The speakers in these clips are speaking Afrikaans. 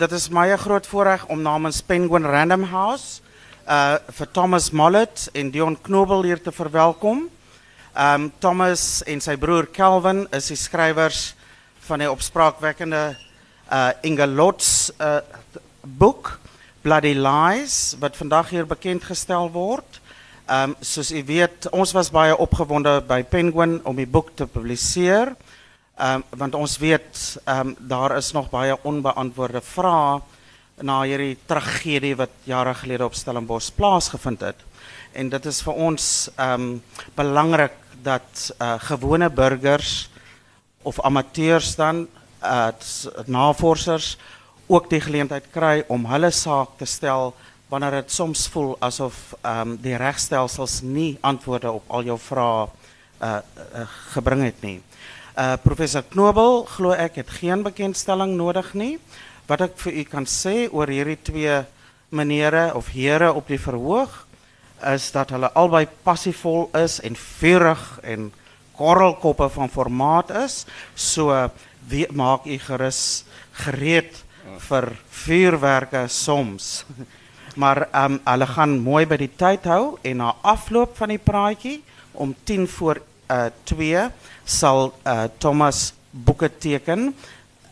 dit is my groot voorreg om namens Penguin Random House uh vir Thomas Mollet en Dion Knobel hier te verwelkom. Um Thomas en sy broer Kelvin is die skrywers van die opspraakwekkende uh Ingelots uh boek Bloody Lies wat vandag hier bekend gestel word. Um u weet, ons was baie opgewonde by Penguin om die boek te publiseer. Um, want ons weet um, daar is nog baie onbeantwoorde vrae na hierdie tragedie wat jare gelede op Stellenbosch plaasgevind het. En dit is vir ons um belangrik dat uh, gewone burgers of amateurs dan uh, navorsers ook die geleentheid kry om hulle saak te stel wanneer dit soms voel asof um, die regstelsels nie antwoorde op al jou vrae uh, uh, gebring het nie. Uh professor Knobel glo ek het geen bekendstelling nodig nie. Wat ek vir u kan sê oor hierdie twee menere of here op die verhoog is dat hulle albei passievol is en vurig en korrelkoppe van formaat is. So maak u gerus gereed vir vuurwerke soms. Maar um, gaan mooi by die tyd hou en na afloop van die praatjie om 10 voor 2 sal uh, Thomas boeke teken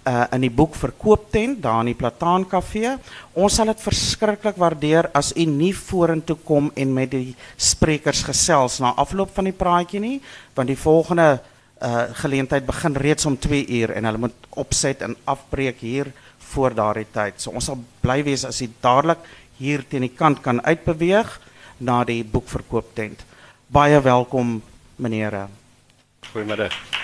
uh, in die boekverkooptent daar in die Plataan Kafee. Ons sal dit verskriklik waardeer as u nie vorentoe kom en met die sprekers gesels na afloop van die praatjie nie, want die volgende uh, geleentheid begin reeds om 2 uur en hulle moet opset en afbreek hier voor daardie tyd. So ons sal bly wees as u dadelik hier teen die kant kan uitbeweeg na die boekverkooptent. Baie welkom meneere. Goedemiddag.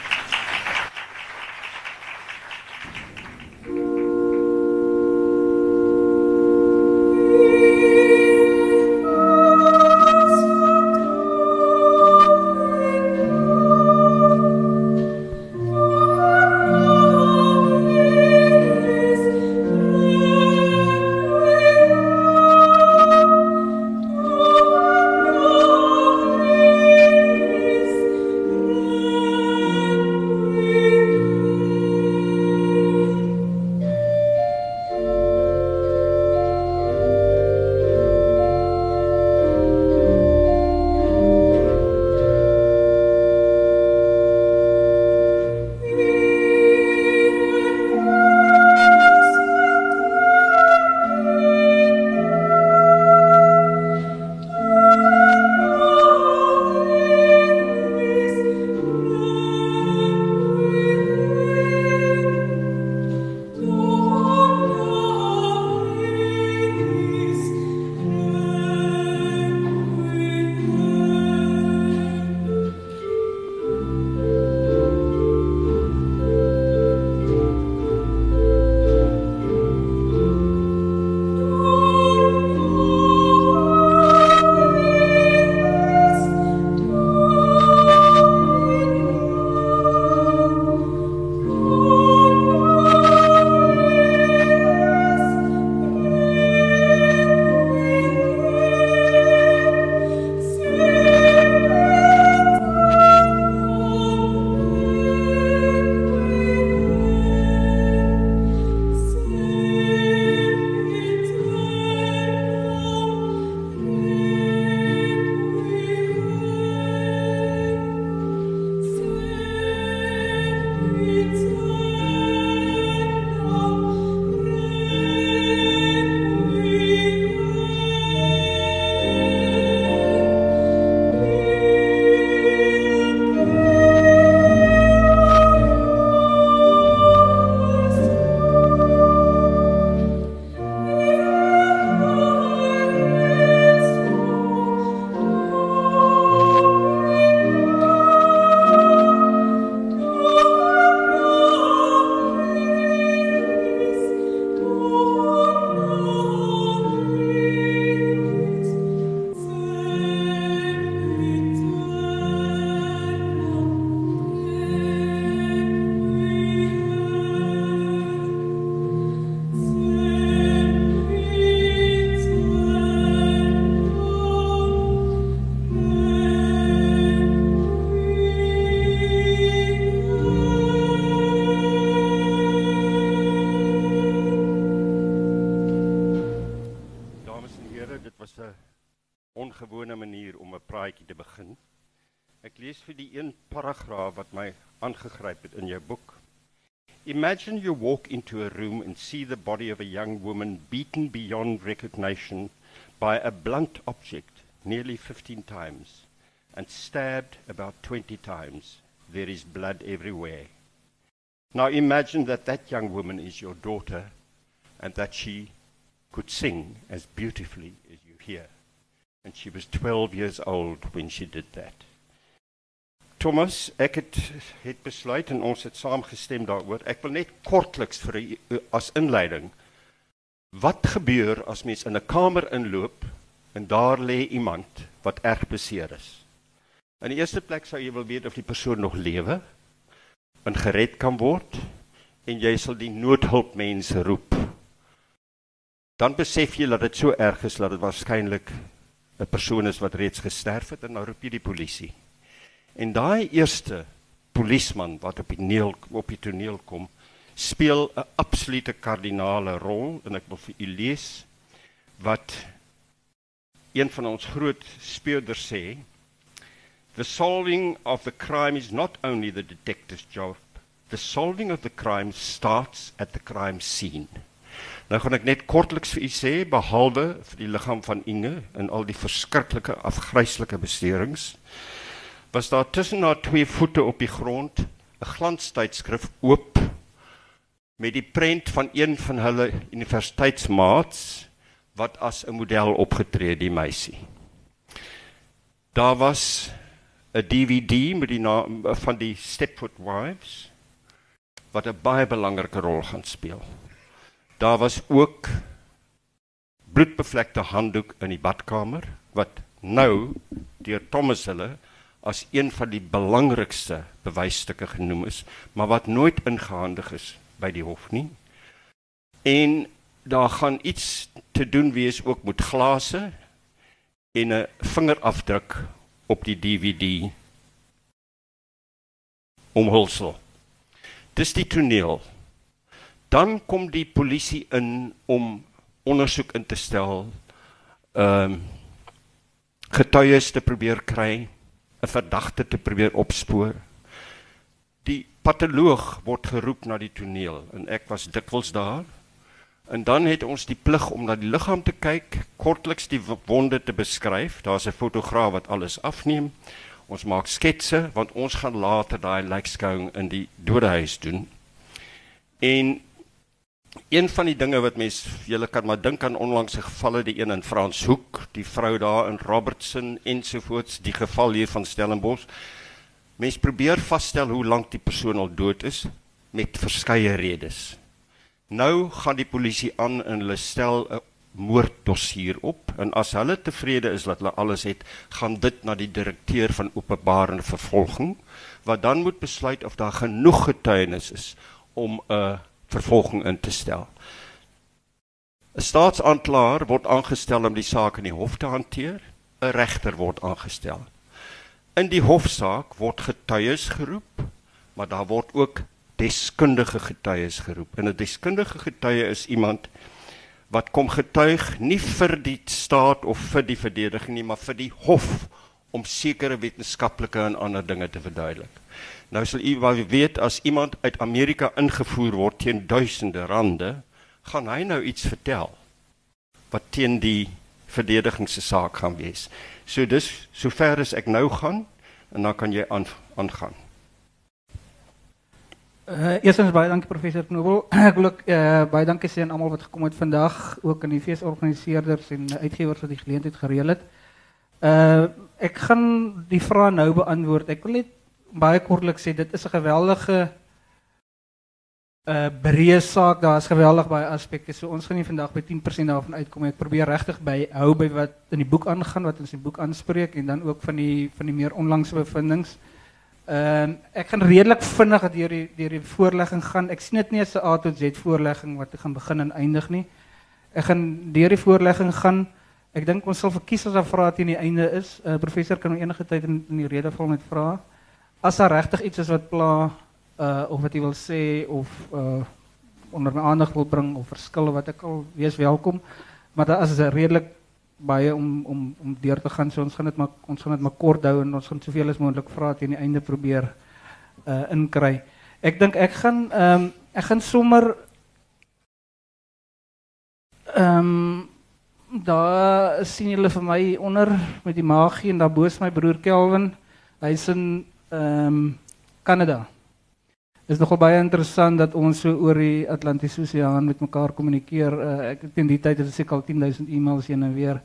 Vir die een paragraaf wat my aangegryp het in jou boek. Imagine you walk into a room and see the body of a young woman beaten beyond recognition by a blunt object nearly 15 times and stabbed about 20 times. There is blood everywhere. Now imagine that that young woman is your daughter and that she could sing as beautifully as you hear. And she was 12 years old when she did that. Thomas, ek het het besluit en ons het saamgestem daaroor. Ek wil net kortliks vir u as inleiding. Wat gebeur as mens in 'n kamer inloop en daar lê iemand wat erg beseer is? In die eerste plek sou jy wil weet of die persoon nog lewe en gered kan word en jy sal die noodhulpmense roep. Dan besef jy dat dit so erg is dat dit waarskynlik 'n persoon is wat reeds gesterf het en nou roep jy die polisie. En daai eerste polisman wat op die toneel op die toneel kom, speel 'n absolute kardinale rol en ek wil vir u lees wat een van ons groot speurders sê. The solving of the crime is not only the detective's job the solving of the crime starts at the crime scene. Nou gaan ek net kortliks vir u sê behalwe vir die liggaam van Inge en al die verskriklike afgryslike beserings was daar tussen haar twee voete op die grond 'n glanstydskrif oop met die prent van een van hulle universiteitsmaats wat as 'n model opgetree die meisie. Daar was 'n DVD met die naam van die Stepford Wives wat 'n baie belangrike rol gaan speel. Daar was ook bloedbevlekte handdoek in die badkamer wat nou deur Thomas hulle as een van die belangrikste bewysstukke genoem is, maar wat nooit ingehandig is by die hof nie. En daar gaan iets te doen wees ook met glase en 'n vingerafdruk op die DVD omhulsel. Dis die toneel. Dan kom die polisie in om ondersoek in te stel. Ehm um, getuies te probeer kry 'n verdagte te probeer opspoor. Die patoloog word geroep na die toneel en ek was dikwels daar. En dan het ons die plig om na die liggaam te kyk, kortliks die wonde te beskryf. Daar's 'n fotograaf wat alles afneem. Ons maak sketse want ons gaan later daai lijkskouing in die dodehuis doen. En een van die dinge wat mense julle kan maar dink aan onlangse gevalle die een in Franshoek, die vrou daar in Robertson ensovoorts, die geval hier van Stellenbosch. Mense probeer vasstel hoe lank die persoon al dood is met verskeie redes. Nou gaan die polisie aan en hulle stel 'n moorddossier op en as hulle tevrede is dat hulle alles het, gaan dit na die direkteur van openbare vervolging wat dan moet besluit of daar genoeg getuienis is om 'n uh, vervolging in te stel. 'n Staatsaanklaer word aangestel om die saak in die hof te hanteer, 'n regter word aangestel. In die hofsaak word getuies geroep, maar daar word ook deskundige getuies geroep. En 'n deskundige getuie is iemand wat kom getuig nie vir die staat of vir die verdediging nie, maar vir die hof om sekere wetenskaplike en ander dinge te verduidelik. Nou sal u weet as iemand uit Amerika ingevoer word teen duisende rande, gaan hy nou iets vertel wat teen die verdedigingssaak gaan wees. So dis sover as ek nou gaan en dan kan jy aan aangaan. Uh, eerstens baie dankie professor Knobel. Ek wil ook uh, baie dankie sê aan almal wat gekom het vandag, ook aan die feesorganiseerders en uitgewers wat die geleentheid gereël het. Uh ek gaan die vrae nou beantwoord. Ek wil net baie kortlik sê dit is 'n geweldige uh breë saak. Daar's geweldig baie aspekte. So ons gaan nie vandag by 10% daarvan uitkom. Ek probeer regtig by hou by wat in die boek aangaan, wat ons in die boek aanspreek en dan ook van die van die meer onlangse bevindinge. Ehm uh, ek gaan redelik vinnig deur die deur die voorlegging gaan. Ek sien dit nie as 'n A tot Z voorlegging wat ek gaan begin en eindig nie. Ek gaan deur die voorlegging gaan. Ek dink ons sal verkies as daar vrae teen die einde is. uh, Professor kan enige tyd in, in die rede val met vrae as daar regtig iets is wat pla uh of wat jy wil sê of uh onder my aandag wil bring of verskille wat ek al wees welkom. Maar daar is redelik baie om om om deur te gaan. So ons gaan dit maar ons gaan dit maar kort hou en ons gaan soveel as moontlik vra teen die einde probeer uh inkry. Ek dink ek gaan ehm ek gaan sommer ehm um, daar sien julle vir my onder met die magie en daarbo is my broer Kelvin. Hy's in ehm um, Kanada. Is nogal baie interessant dat ons so oor die Atlantiese Oseaan met mekaar kommunikeer. Uh, ek teen die tyd het ek al 10000 e-mails heen en weer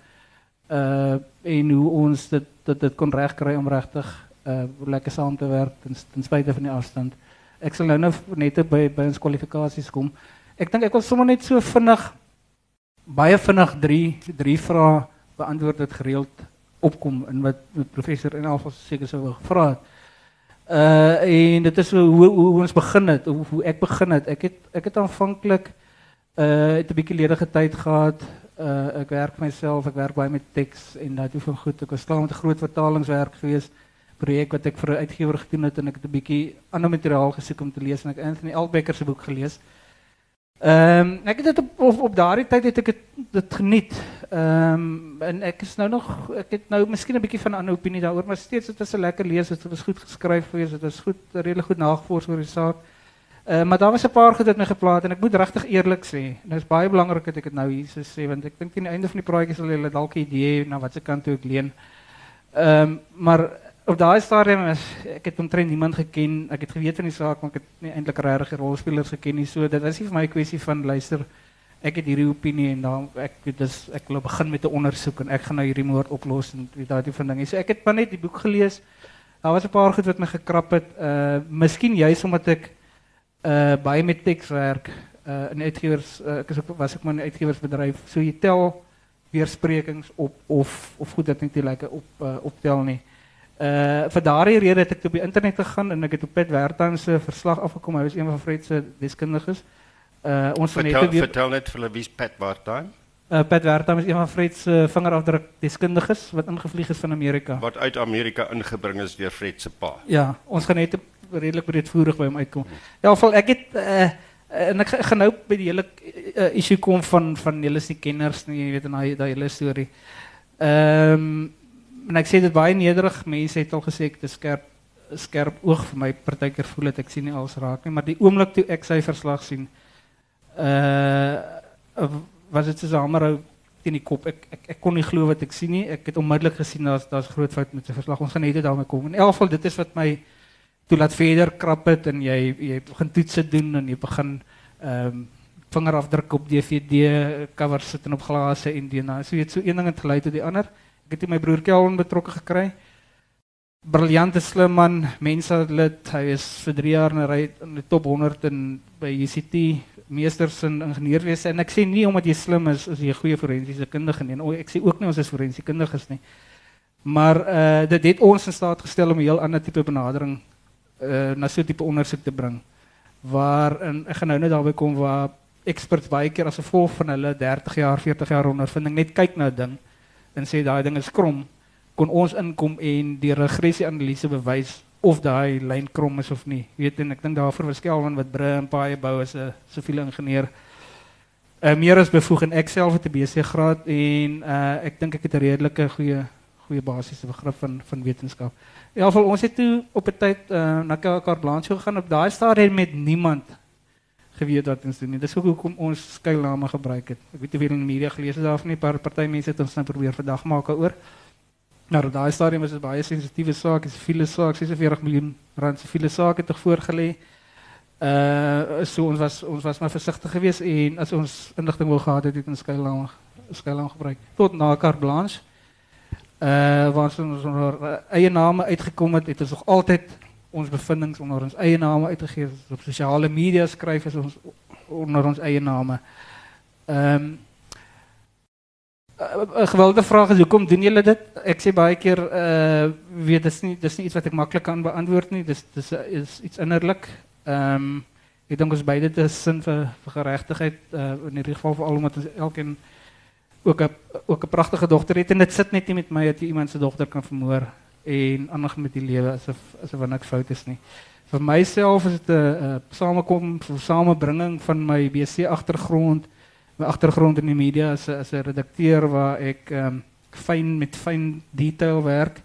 uh en hoe ons dit dit dit kon regkry om regtig uh lekker saam te werk ten, ten spyte van die afstand. Ek sal nou nou net by by ons kwalifikasies kom. Ek dink ek wil sommer net so vinnig baie vinnig drie drie vrae beantwoord dit gereeld opkom in wat professor en alvas seker sou gevra het. Uh en dit is hoe hoe ons begin het, hoe, ek begin het. Het het aanvanklik uh het 'n ledige tyd gehad. Uh werk myself, ek werk baie met teks en toe van goed. Ek was klaar met 'n groot vertalingswerk gewees projek wat ek vir 'n uitgewer gedoen en ek het 'n bietjie ander materiaal gesoek om te lees en het Anthony Albecker boek gelees. Ehm um, ek het dit op op, op daardie tyd het ek dit dit geniet. Ehm um, en ek is nou nog ek het nou miskien 'n bietjie van 'n ander opinie daaroor, maar steeds dit is 'n lekker lees, dit is goed geskryf gewees, dit is goed redelik goed nagevors oor die saak. Uh, maar daar was 'n paar goed wat my geplaat en ek moet regtig eerlik sê, en dit is baie belangrik dat ek dit nou hier sê want ek dink teen die einde van die praatjie sal julle dalk 'n idee na watter kant toe ek leun. Ehm um, maar op daai stadium is ek het omtrent niemand geken. Ek het geweet van die saak, maar ek het nie eintlik regtig rolspelers geken nie. So dit is nie vir my 'n van luister. Ek het hierdie opinie en dan ek dis ek wil begin met 'n ondersoek en ek gaan nou hierdie moord oplos en daai tipe dinge. So ek het maar net die boek gelees. Daar was 'n paar goed wat my gekrap het. Uh miskien juist omdat ek uh baie met teks werk uh in uitgewers uh, was ek maar in uitgewersbedryf. So jy tel weersprekings op of of goed dat net nie lekker op uh, optel nie. Uh vir daardie rede het ek op die internet gegaan en ek het op Pet Wertan se verslag afgekom. Hy was een van Fred se deskundiges. Uh ons van net weer vertel net vir wie's Pet Wertan? Uh Pet Wertan is een van Fred se vingerafdruk deskundiges wat ingevlieg is van Amerika. Wat uit Amerika ingebring is deur Fred se pa. Ja, ons gaan net redelik breedvoerig by hom uitkom. Ja, geval ek het uh en ek gaan nou by die hele uh, issue kom van van julle se kenners, nie, jy weet en daai daai hele storie. Ehm um, en ek sê dit baie nederig. Mense het al gesê ek het 'n skerp skerp oog vir my partykeer voel dit ek sien nie alles raak nie, maar die oomblik toe ek sy verslag sien, uh was dit soos 'n hamerhou teen die kop. Ek ek kon nie glo wat ek sien nie. Ek het onmiddellik gesien daar's daar's groot fout met sy verslag. Ons gaan net daarmee kom. In elk geval dit is wat my toe laat verder krap het en jy jy begin doen en jy begin ehm um, vingerafdruk op DVD covers sit en op glase en DNA. So jy het so een ding het gelei tot die ander. Ek het my broer Kelvin betrokke gekry. Briljante slim man, menslid. Hy is vir 3 jaar in ry in die top 100 in by UCT, meesters in ingenieurswese en ek sê nie omdat jy slim is as jy 'n goeie forensiese kundige ek sê ook nie ons is forensiese kundiges nie. Maar uh dit het ons in staat gestel om 'n heel ander tipe benadering uh na so 'n tipe ondersoek te bring. Waar in ek gaan nou net daarby kom waar experts baie keer van hulle 30 jaar, 40 jaar ondervinding net kyk na 'n ding en sê daai ding is krom, kon ons inkom en die regressie-analise bewys of daai lyn krom is of nie. Weet en ek dink daarvoor was Kelvin wat brûe en paaie bou as 'n siviele ingenieur. Uh, meer as bevoeg en ek self het 'n BC graad en uh, ek dink ek het 'n redelike goeie goeie basiese begrip van van wetenskap. In elk geval ons het toe op 'n tyd uh, na Carte Blanche gegaan op daai stadium met niemand geweet wat ons doen nie. Dis ook hoekom ons skuilname gebruik het. Ek weet nie in die media gelees het daarvan nie, paar party mense het ons nou probeer vandag maak oor. Nou daai stadium was dit baie sensitiewe saak, dis viele saak, 46 miljoen rand se viele saak het tog voorgelê. Uh so ons was ons was maar versigtig geweest en as ons inligting wou gehad het, het ons skuilname skuilname gebruik. Tot na Carte Blanche. Uh waar ons ons eie name uitgekom het, het ons nog altyd ons bevindings onder ons eie name het op sosiale media skryf is ons onder ons eie name. Ehm um, 'n gewilde vraag is hoekom doen julle dit? Ek sê baie keer uh weet dis nie dis iets wat ek maklik kan beantwoord nie. Dis is iets innerlik. Ehm um, ek dink ons beide dit is sin vir vir in hierdie geval vir almal wat elkeen ook 'n ook 'n het en dit sit net nie met my dat jy iemand se dogter kan vermoor en ander met die lewe asof asof niks fout is nie. Vir myself is dit 'n samekom, samebringing van my BC agtergrond, my agtergrond in die media as 'n as 'n redakteur waar ek ehm um, fyn met fyn detail werk.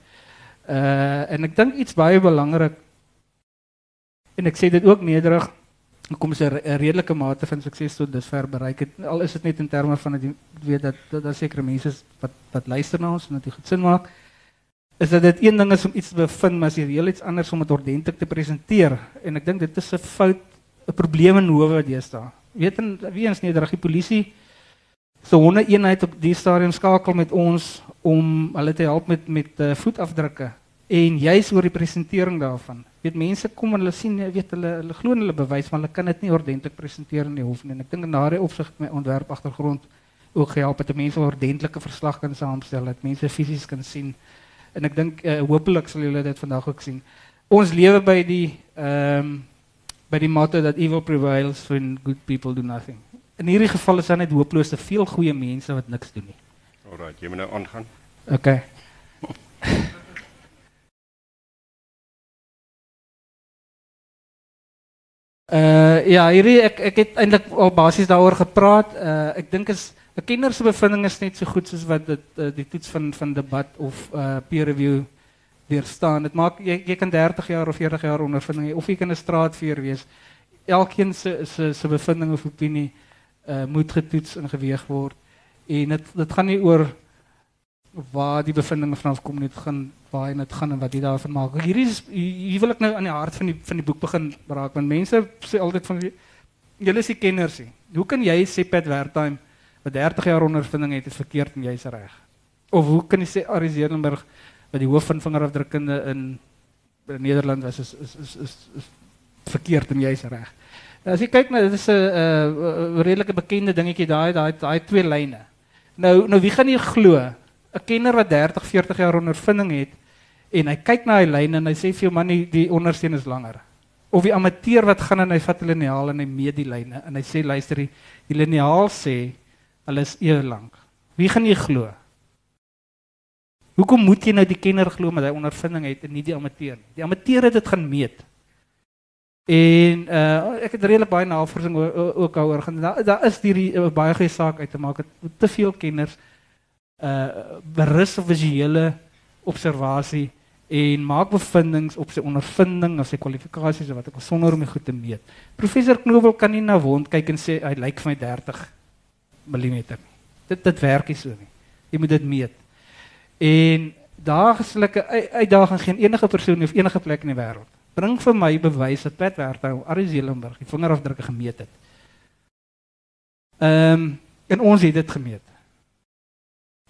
Uh en ek dink iets baie belangrik en ek sê dit ook nederig kom is 'n redelike mate van sukses tot dusver bereik het. Al is dit net in terme van dat weet dat dat sekere mense wat wat luister na ons en dat dit goed maak. Is dat dit een ding is om iets te bevind, maar as jy heel iets anders om dit ordentlik te presenteer en ek dink dit is 'n fout, 'n probleem in howe deesdae. Weet en wie eens nederig die polisie se honde eenheid op die stadium skakel met ons om hulle te help met met uh, voetafdrukke. En juis oor die presentering daarvan. Weet mense kom en hulle sien weet hulle hulle glo hulle bewys maar hulle kan dit nie ordentlik presenteer in die hof nie. En ek dink in daardie opsig my ontwerp agtergrond ook gehelp het om mense 'n ordentlike verslag kan saamstel dat mense fisies kan sien en ek dink uh, hopelik sal julle dit vandag ook sien. Ons lewe by die ehm um, by die motto dat evil prevails when good people do nothing. In hierdie geval is daar net hopeloos te veel goeie mense wat niks doen nie. Alraai jy moet nou aangaan. Okay Uh ja, hierdie ek ek het eintlik al basies daaroor gepraat. Uh ek dink is 'n kenner se bevinding is so goed soos wat dit uh, die toets van van debat of peer review weerstaan. Dit maak jy kan 30 jaar of 40 jaar ondervinding of jy kan 'n straatveer wees. Elkeen se se se bevinding of opinie uh moet getoets en geweeg word. En dit dit gaan nie oor waar die bevindinge vanaf kom nie, dit gaan waar hy net gaan en wat hy daarvan maak. Hierdie is hier wil ek nou aan die hart van die van die boek begin raak want mense sê altyd van julle is die kenners nie. Hoe kan jy sê Pat Wertheim wat 30 jaar ondervinding het is verkeerd en jy's reg? Of hoe kan jy sê Arie Zedenburg wat die hoof van vingerafdrukkende in Nederland was is is is is, is verkeerd en jy's reg. As jy kyk na dit is 'n 'n redelike bekende dingetjie daai daai daai twee lyne. Nou nou wie gaan jy glo? 'n Kenner wat 30, 40 jaar ondervinding het en hy kyk na hy lyne en hy sê vir jou man die, die ondersteun is langer. Of die amateur wat gaan en hy vat 'n liniaal en hy meet die lyne en hy sê luister die, die liniaal sê hulle is ewe lank. Wie gaan jy glo? Hoekom moet jy nou die kenner glo met hy ondervinding het en nie die amateur nie? Die amateur het dit gaan meet. En uh ek het redelik baie navorsing ook daaroor gaan. Daar daar is hierdie uh, baie goeie saak uit te maak te veel kenners uh berus op visuele observasie en maak bevindinge op sy ondervinding of sy kwalifikasies of wat ek sonder om dit goed te meet. Professor Knobel kan nie na wond kyk en sê hy lyk vir my 30 mm. Dit dit werk nie so nie. Jy moet dit meet. En daaglikse uitdaging geen enige persoon of enige plek in die wêreld. Bring vir my bewys dat Pat Werthou Arie Zelenburg die vingerafdrukke gemeet het. Ehm um, en ons het dit gemeet.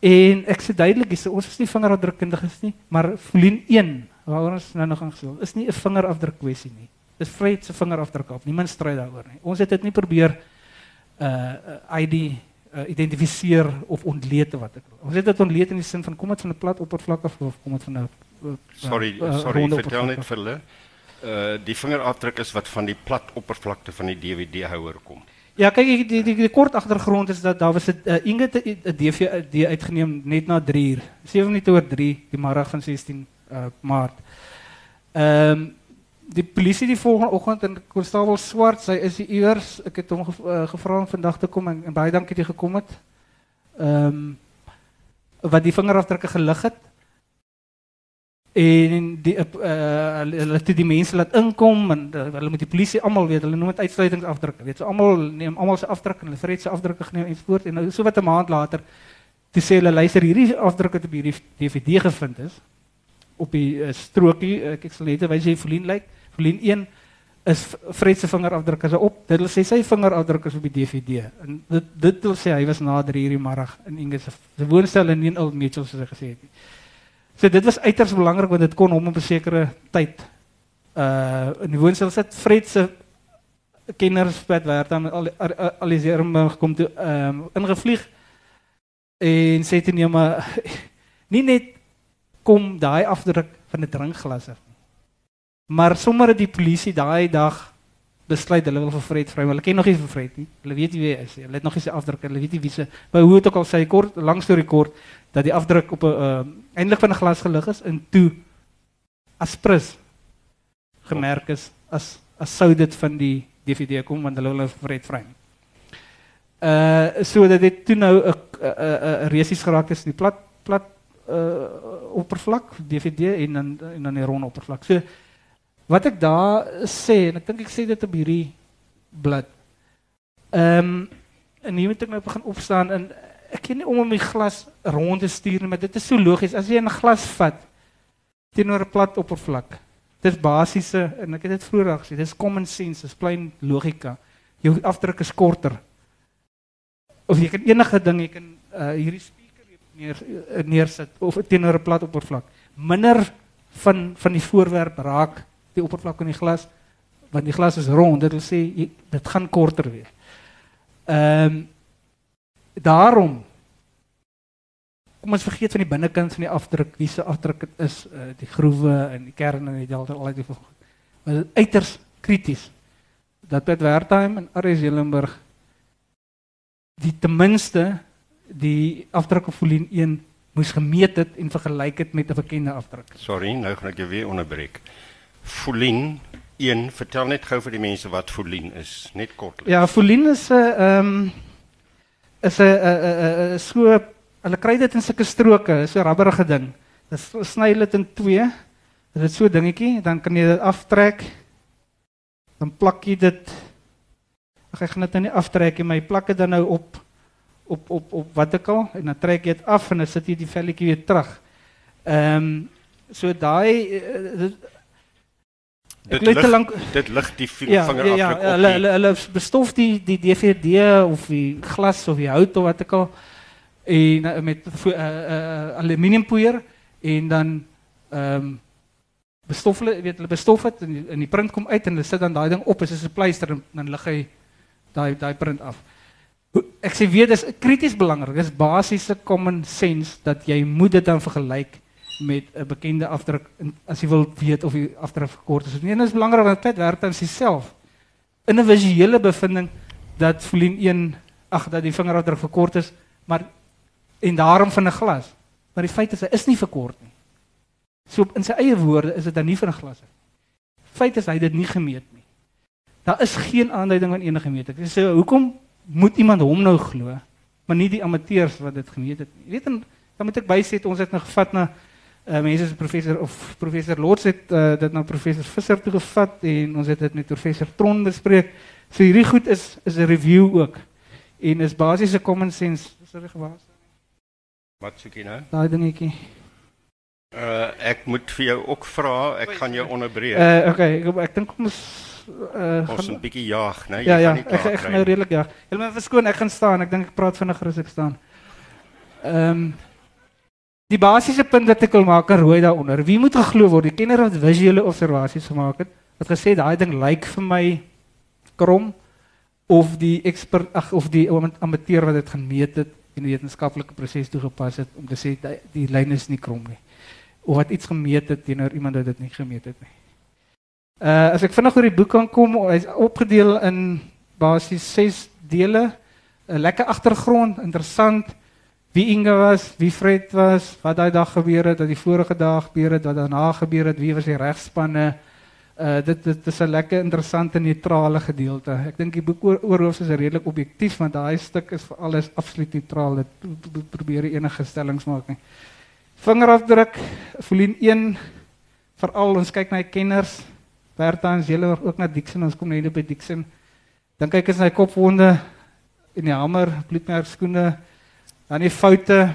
En ek sê duidelik, is, ons is nie vingerafdrukkundiges nie, maar Folien 1, waaroor ons nou nog gaan gesels, is nie 'n vingerafdruk kwessie nie. Dis Fred se vingerafdruk op. Niemand stry daaroor nie. Ons het dit nie probeer uh ID uh, identifiseer of ontleed wat ek wil. Ons het dit ontleed in die sin van kom dit van 'n plat oppervlak af of kom dit van 'n uh, Sorry, uh, sorry, vertel net vir hulle. Uh die vingerafdruk is wat van die plat oppervlakte van die DVD houer kom. Ja, kyk die die, die, die kort agtergrond is dat daar was 'n uh, Inge 'n DVD uitgeneem net na 3 uur. 7 minute oor 3 die middag van 16 uh, Maart. Ehm um, die polisie die volgende oggend in Konstabel Swart, sy is hier iewers. Ek het hom ge, uh, gevra om vandag te kom en, en baie dankie dat jy gekom het. Ehm um, wat die vingerafdrukke gelig het en die uh, hulle het die mense laat inkom en uh, hulle moet die polisie almal weet hulle noem dit uitsluitingsafdrukke weet so almal neem almal se afdrukke en hulle vred se afdrukke geneem en voort en nou so wat 'n maand later te sê hulle luister hierdie afdrukke te hierdie DVD gevind is op die uh, strokie ek, ek sal net wys jy Folien lyk Folien 1 is Fred se vingerafdrukke is op. Dit wil sê sy vingerafdrukke is op die DVD en dit dit wil sê hy was na 3 uur die middag in Engels. Se woonstel in New Old Mitchell soos hy gesê het So dit was uiters belangrik want dit kon hom op 'n sekere tyd uh in die woonstel sit. Fred se kenners wat werd dan al aliserum gekom toe ehm um, ingevlieg en sê toe nee maar nie net kom daai afdruk van 'n drinkglas af nie. Maar sommer die polisie daai dag besluit hulle wil vir Fred vry. Hulle ken nog nie vir Fred nie. Hulle weet nie wie hy. Hulle het nog nie sy afdruk, hulle weet nie wie se by hoe het ook al sy kort lang storie kort dat die afdruk op 'n uh, eintlik van 'n glas gelig is en toe as prins gemerk is as as sou dit van die DVD kom want hulle wil Fred vry. Uh sodat dit toe nou 'n 'n resies geraak is die plat plat uh oppervlak DVD en dan en dan die ronde oppervlak. So wat ek daar sê en ek dink ek sê dit op hierdie blad. Ehm um, en hier moet ek nou begin opstaan en ek ken nie om om die glas rond te stuur nie, maar dit is so logies as jy 'n glas vat teenoor 'n plat oppervlak. Dis basiese en ek het dit vroeër gesê, dis common sense, dis plain logika. Jou afdruk is korter. Of jy kan enige ding, jy kan uh, hierdie speaker neer neersit of teenoor 'n plat oppervlak. Minder van van die voorwerp raak die oppervlak van die glas want die glas is rond, dit wil jy, dit gaan korter wees. Ehm daarom kom ons vergeet van die binnekant van die afdruk, wie se afdruk dit is, uh, die groewe en die kern en die delta al die maar dit uiters krities dat Piet Wertheim en Aries Jelenburg die ten minste die afdruk op folien 1 moes gemeet het en vergelyk het met 'n bekende afdruk. Sorry, nou gaan ek weer onderbreek. Folien 1, vertel net gou vir die mense wat folien is, net kortliks. Ja, folien is 'n ehm um, is 'n 'n 'n so Hulle kry dit in sulke stroke, so 'n rubberige ding. Dit sny dit in twee. Dit is so 'n dingetjie, dan kan jy dit aftrek. Dan plak jy dit. Ag ek gaan dit nou nie aftrek nie, maar jy plak dit dan nou op op op op wat ek al en dan trek jy dit af en dan sit jy die velletjie weer terug. Ehm um, so daai uh, dit lig lang... dit lig die ja, vinger ja, ja, af. Ja, hulle hulle hulle bestof die die DVD of die glas of die hout of wat ek al en uh, met uh, uh, aluminiumpoeier en dan ehm um, bestof hulle weet hulle bestof dit in, in die print kom uit en hulle sit dan daai ding op as 'n pleister en dan lig hy daai daai print af. Ek sê weer dis krities belangrik. Dis basiese common sense dat jy moet dit dan vergelyk met 'n bekende afdruk as jy wil weet of die afdruk verkort is. Nee, dit is belangrik want dit werk dan self in 'n visuele bevinding dat folien 1 ag dat die vingerafdruk verkort is, maar en daarom van 'n glas. Maar die feit is hy is nie verkort nie. So in sy eie woorde is dit dan nie van 'n glas nie. Feit is hy dit nie gemeet nie. Daar is geen aanduiding van enige meet. Ek sê hoekom moet iemand hom nou glo, maar nie die amateurs wat dit gemeet het nie. Jy weet dan moet ek bysê ons het nou gevat na uh, mense se professor of professor Lots het uh, dit na professor Visser toe gevat en ons het dit met professor Tron bespreek. So hierdie goed is is 'n review ook en is basiese common sense. Dis reg gewas. Wat soek jy nou? Daai dingetjie. Uh ek moet vir jou ook vra, ek gaan jou onderbreek. Uh okay, ek ek dink ons uh ons 'n bietjie jag, né? Ja ja, ek ek gaan nou redelik jag. Jy moet verskoon, ek gaan staan. Ek dink ek praat vinniger as ek staan. Ehm um, Die basiese punt wat ek wil maak aan rooi daaronder. Wie moet geglo word? Die kenner wat visuele observasies gemaak het, het gesê daai ding lyk vir my krom of die ekspert ag of die amateur wat dit gemeet het in 'n wetenskaplike proses toegepas het om te sê die, die lyn is nie krom nie. Of wat iets gemeet het teenoor iemand wat dit nie gemeet het nie. Uh as ek vinnig oor die boek kan kom, hy's opgedeel in basies 6 dele. 'n Lekker agtergrond, interessant wie Inge was, wie Fred was, wat daai dag gebeur het, wat die vorige dag gebeur wat daarna gebeur het, wie was die regspanne. Uh dit dit is 'n lekker interessante neutrale gedeelte. Ek dink die boek oor oorhoofs is redelik objektief want daai stuk is vir alles absoluut neutraal. Dit probeer enige stellings maak nie. Vingerafdruk, folien 1 veral ons kyk na die kenners. Bertans, julle ook na Dixon, ons kom net by Dixon. Dan kyk ons na die kopwonde en die hamer, bloedmerk skoene. Dan die foute,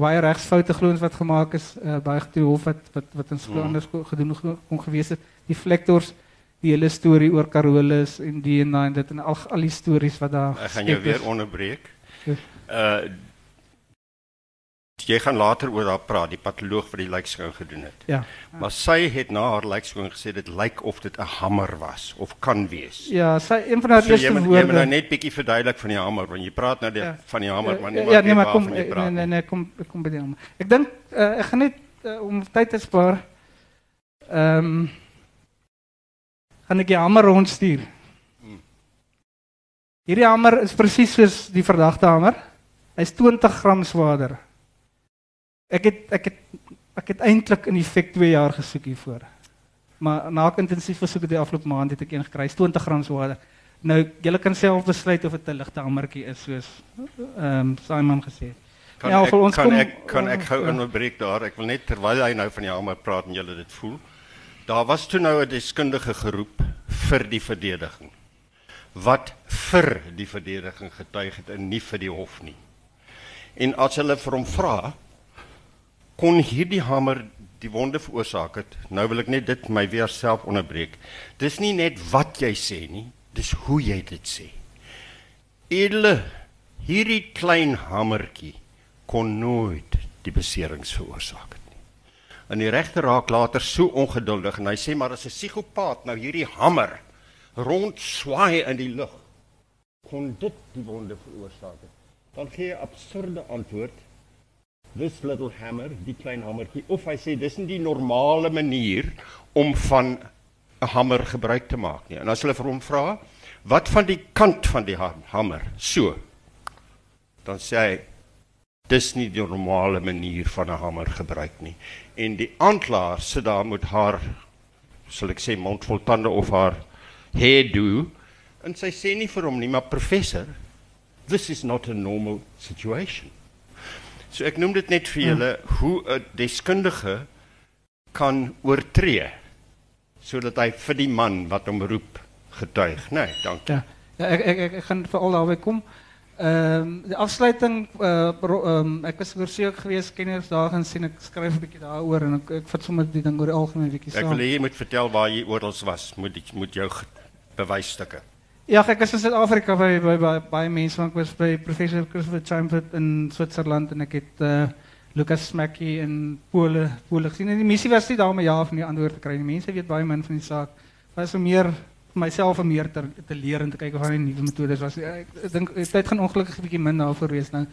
baie regsfoute glo ons wat gemaak is uh, by die hof wat wat wat skool mm. anders gedoen kon gewees het die vlektors die hele storie oor Carolus en die en daai en dit en al al die stories wat daar Ek gaan jou weer onderbreek. Uh jy gaan later oor daar praat, die patoloog wat die lijkskou gedoen het. Ja. Maar sy het na haar lijkskou gesê dit lyk of dit 'n hamer was of kan wees. Ja, sy een van haar so, eerste woorde. Jy moet nou net bietjie verduidelik van die hamer want jy praat nou die, ja. van die hamer maar nie Ja, nee, maar kom nee, nee nee nee kom kom by die hamer. Ek dink uh, ek gaan net uh, om tyd te spaar Ehm um, gaan ek die hamer rondstuur. Hmm. Hierdie hamer is presies soos die verdagte hamer. Hy's 20 gram swaarder. Ek het ek het ek het eintlik in effek 2 jaar gesoek hiervoor. Maar na ek intensief gesoek het die afgelope maand het ek een gekry, 20 gram swaarder. Nou julle kan self besluit of dit 'n ligte hamertjie is soos ehm um, Simon gesê het. Kan Ja, ek kan kom- ek kan ek gou ja. onderbreek daar. Ek wil net terwyl hy nou van die hamer praat en julle dit voel. Daar was toe nou 'n deskundige geroep vir die verdediging. Wat vir die verdediging getuig het en nie vir die hof nie. En as hulle vir hom vra, kon hierdie hamer die wonde veroorsaak het. Nou wil ek net dit my weer self onderbreek. Dis nie net wat jy sê nie, dis hoe jy dit sê. Edele, hierdie klein hamertjie kon nooit die beserings veroorsaak het nie. En die regter raak later so ongeduldig en hy sê maar as 'n psigopaat nou hierdie hamer rond swaai in die lug, kon dit die wonde veroorsaak het. Dan gee 'n absurde antwoord. This little hammer, die klein hamertjie, of hy sê dis nie die normale manier om van 'n hamer gebruik te maak nie. En as hulle vir hom vra, wat van die kant van die ha hamer? So. Dan sê hy dis nie die normale manier van 'n hamer gebruik nie. En die aanklaer sit daar met haar sal ek sê mond vol tande of haar hairdo en sy sê nie vir hom nie, maar professor, this is not a normal situation. So ek noem dit net vir julle hoe 'n deskundige kan oortree sodat hy vir die man wat hom roep getuig. Nee, dankie. Ja, ja ek, ek, ek, ek gaan veral daarby kom. Ehm um, die afsluiting uh, um, ek was ook geweest kenners daar gaan sien ek skryf 'n bietjie daaroor en ek, ek vat sommer die ding oor die algemeen bietjie Ek saam. wil hê jy moet vertel waar jy oral was. Moet ek moet jou bewysstukke. Ja, ek was in Suid-Afrika by by by baie mense want ek was by professor Christopher Chamford in Switserland en ek het uh, Lucas Smacky in Pole Pole gesien. En die missie was nie daar om 'n ja of nee antwoord te kry nie. Mense weet baie min van die saak. Was om meer vir myself om meer te, te leer en te kyk of daar nuwe metodes was. Ek, ek dink die tyd gaan ongelukkig 'n bietjie min daarvoor wees nou.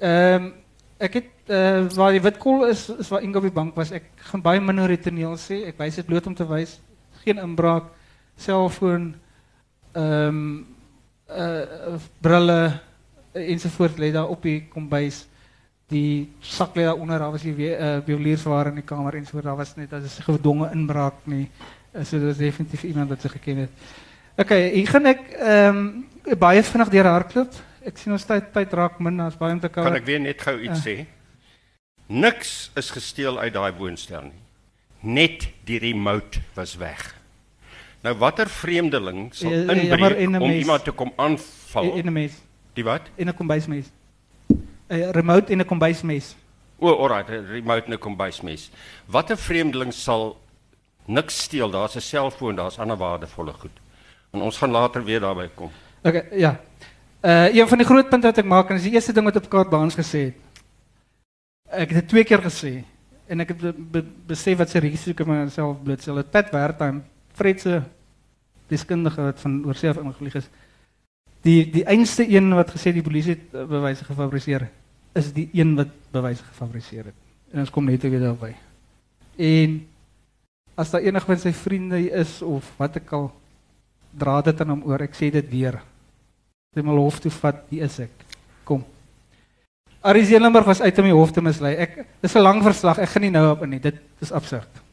Ehm ek het uh, waar die Witkol is is waar Ingo Bank was. Ek gaan baie min oor die toneel sê. Ek wys dit bloot om te wys geen inbraak, selfoon ehm um, uh, brille uh, ensovoort lê daar op die kombuis. Die sak lê daar onder, daar was die uh, bioliersware in die kamer ensovoort. Daar was net as 'n gedwonge inbraak nie. Uh, so dit was definitief iemand wat sy geken het. Okay, hier gaan ek ehm um, baie vinnig deur hardloop. Ek sien ons tyd tyd raak min, daar's baie om te Kan cover. ek weer net gou iets Ja. sê? Niks is gesteel uit daai woonstel nie. Net die remote was weg. Nou watter vreemdeling sal Ja, ja, jammer, inbreek en 'n om iemand te kom aanval? in 'n mes, Die wat? in 'n kombuismes. 'n Remote in 'n kombuismes. O, oh, alright, 'n remote in 'n kombuismes. Watter vreemdeling sal niks steel? Daar's 'n selfoon, daar's ander waardevolle goed. En ons gaan later weer daarby kom. Okay, ja. Uh een van die groot punte wat ek maak en dis die eerste ding wat op Kaart Baans gesê het. Ek het dit twee keer gesê en ek het be, be, besef wat se risiko ek myself blootstel. Dit Pat Wertheim, Fred se deskundige wat van oorsee af ingevlieg is. Die die einste een wat gesê die polisie het uh, bewyse gefabriseer is die een wat bewyse gefabriseer het. En ons kom net weer daarby. En as daar enig van sy vriende is of wat ek al dra dit aan hom oor. Ek sê dit weer. Sy moet hof toe vat, wie is ek? Kom. Arie Zelenberg was uit om die hof te mislei. Ek dis 'n lang verslag. Ek gaan nie nou op in nie. Dit is absurd.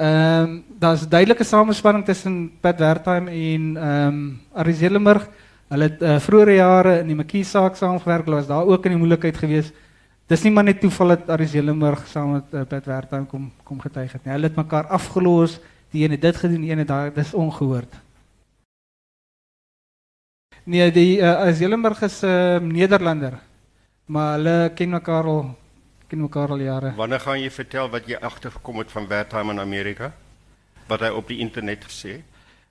Ehm um, daar's duidelike samespanning tussen Pat Wertheim en ehm um, Arie Zelenberg. Hulle het vroeëre jare in die Makie saak saamgewerk. Was daar ook in die moeilikheid geweest. Dis nie maar net toeval dat Arie Zelenberg saam met uh, Pat Wertheim kom kom getuig het nie. Hulle. Die een het dit gedoen, die een het daai dis ongehoord. Nee, die uh, is uh, Nederlander. Maar hulle ken mekaar al ken mekaar al jare. Wanneer gaan jy vertel wat jy agtergekom het van Wertheim in Amerika? Wat hy op die internet gesê het?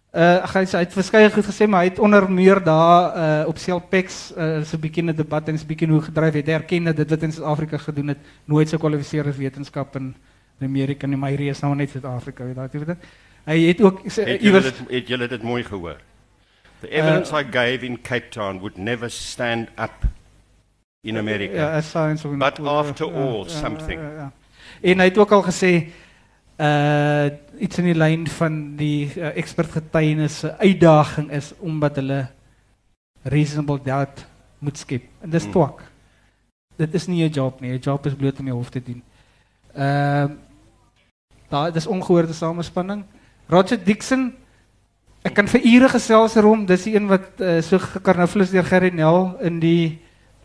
Uh hy hy het verskeie goed gesê, maar hy het onder meer daar uh op Selpex uh so 'n bietjie 'n debat en so 'n bietjie hoe gedryf het. Hy erken dat dit wat in Suid-Afrika gedoen het nooit sou kwalifiseer as wetenskap in in Amerika nie, maar hierdie is nou net Suid-Afrika, weet tipe ding. Hy het ook Het julle dit het julle dit mooi gehoor? The evidence I gave in Cape Town would never stand up in America. Ja, as science of But after all, ja, something. Ja, ja. En hy het ook al gesê uh iets in die lyn van die uh, expert getuienisse uitdaging is omdat hulle reasonable doubt moet skep. En dis Hmm. twak. Dit is nie 'n job nie. 'n Job is bloot om jou hof te doen. Ehm uh, daar dis ongehoorde samespanning. Roger Dixon Ek kan vir ure gesels erom, dis die een wat uh, so gekarnavlis deur Gerry Nel in die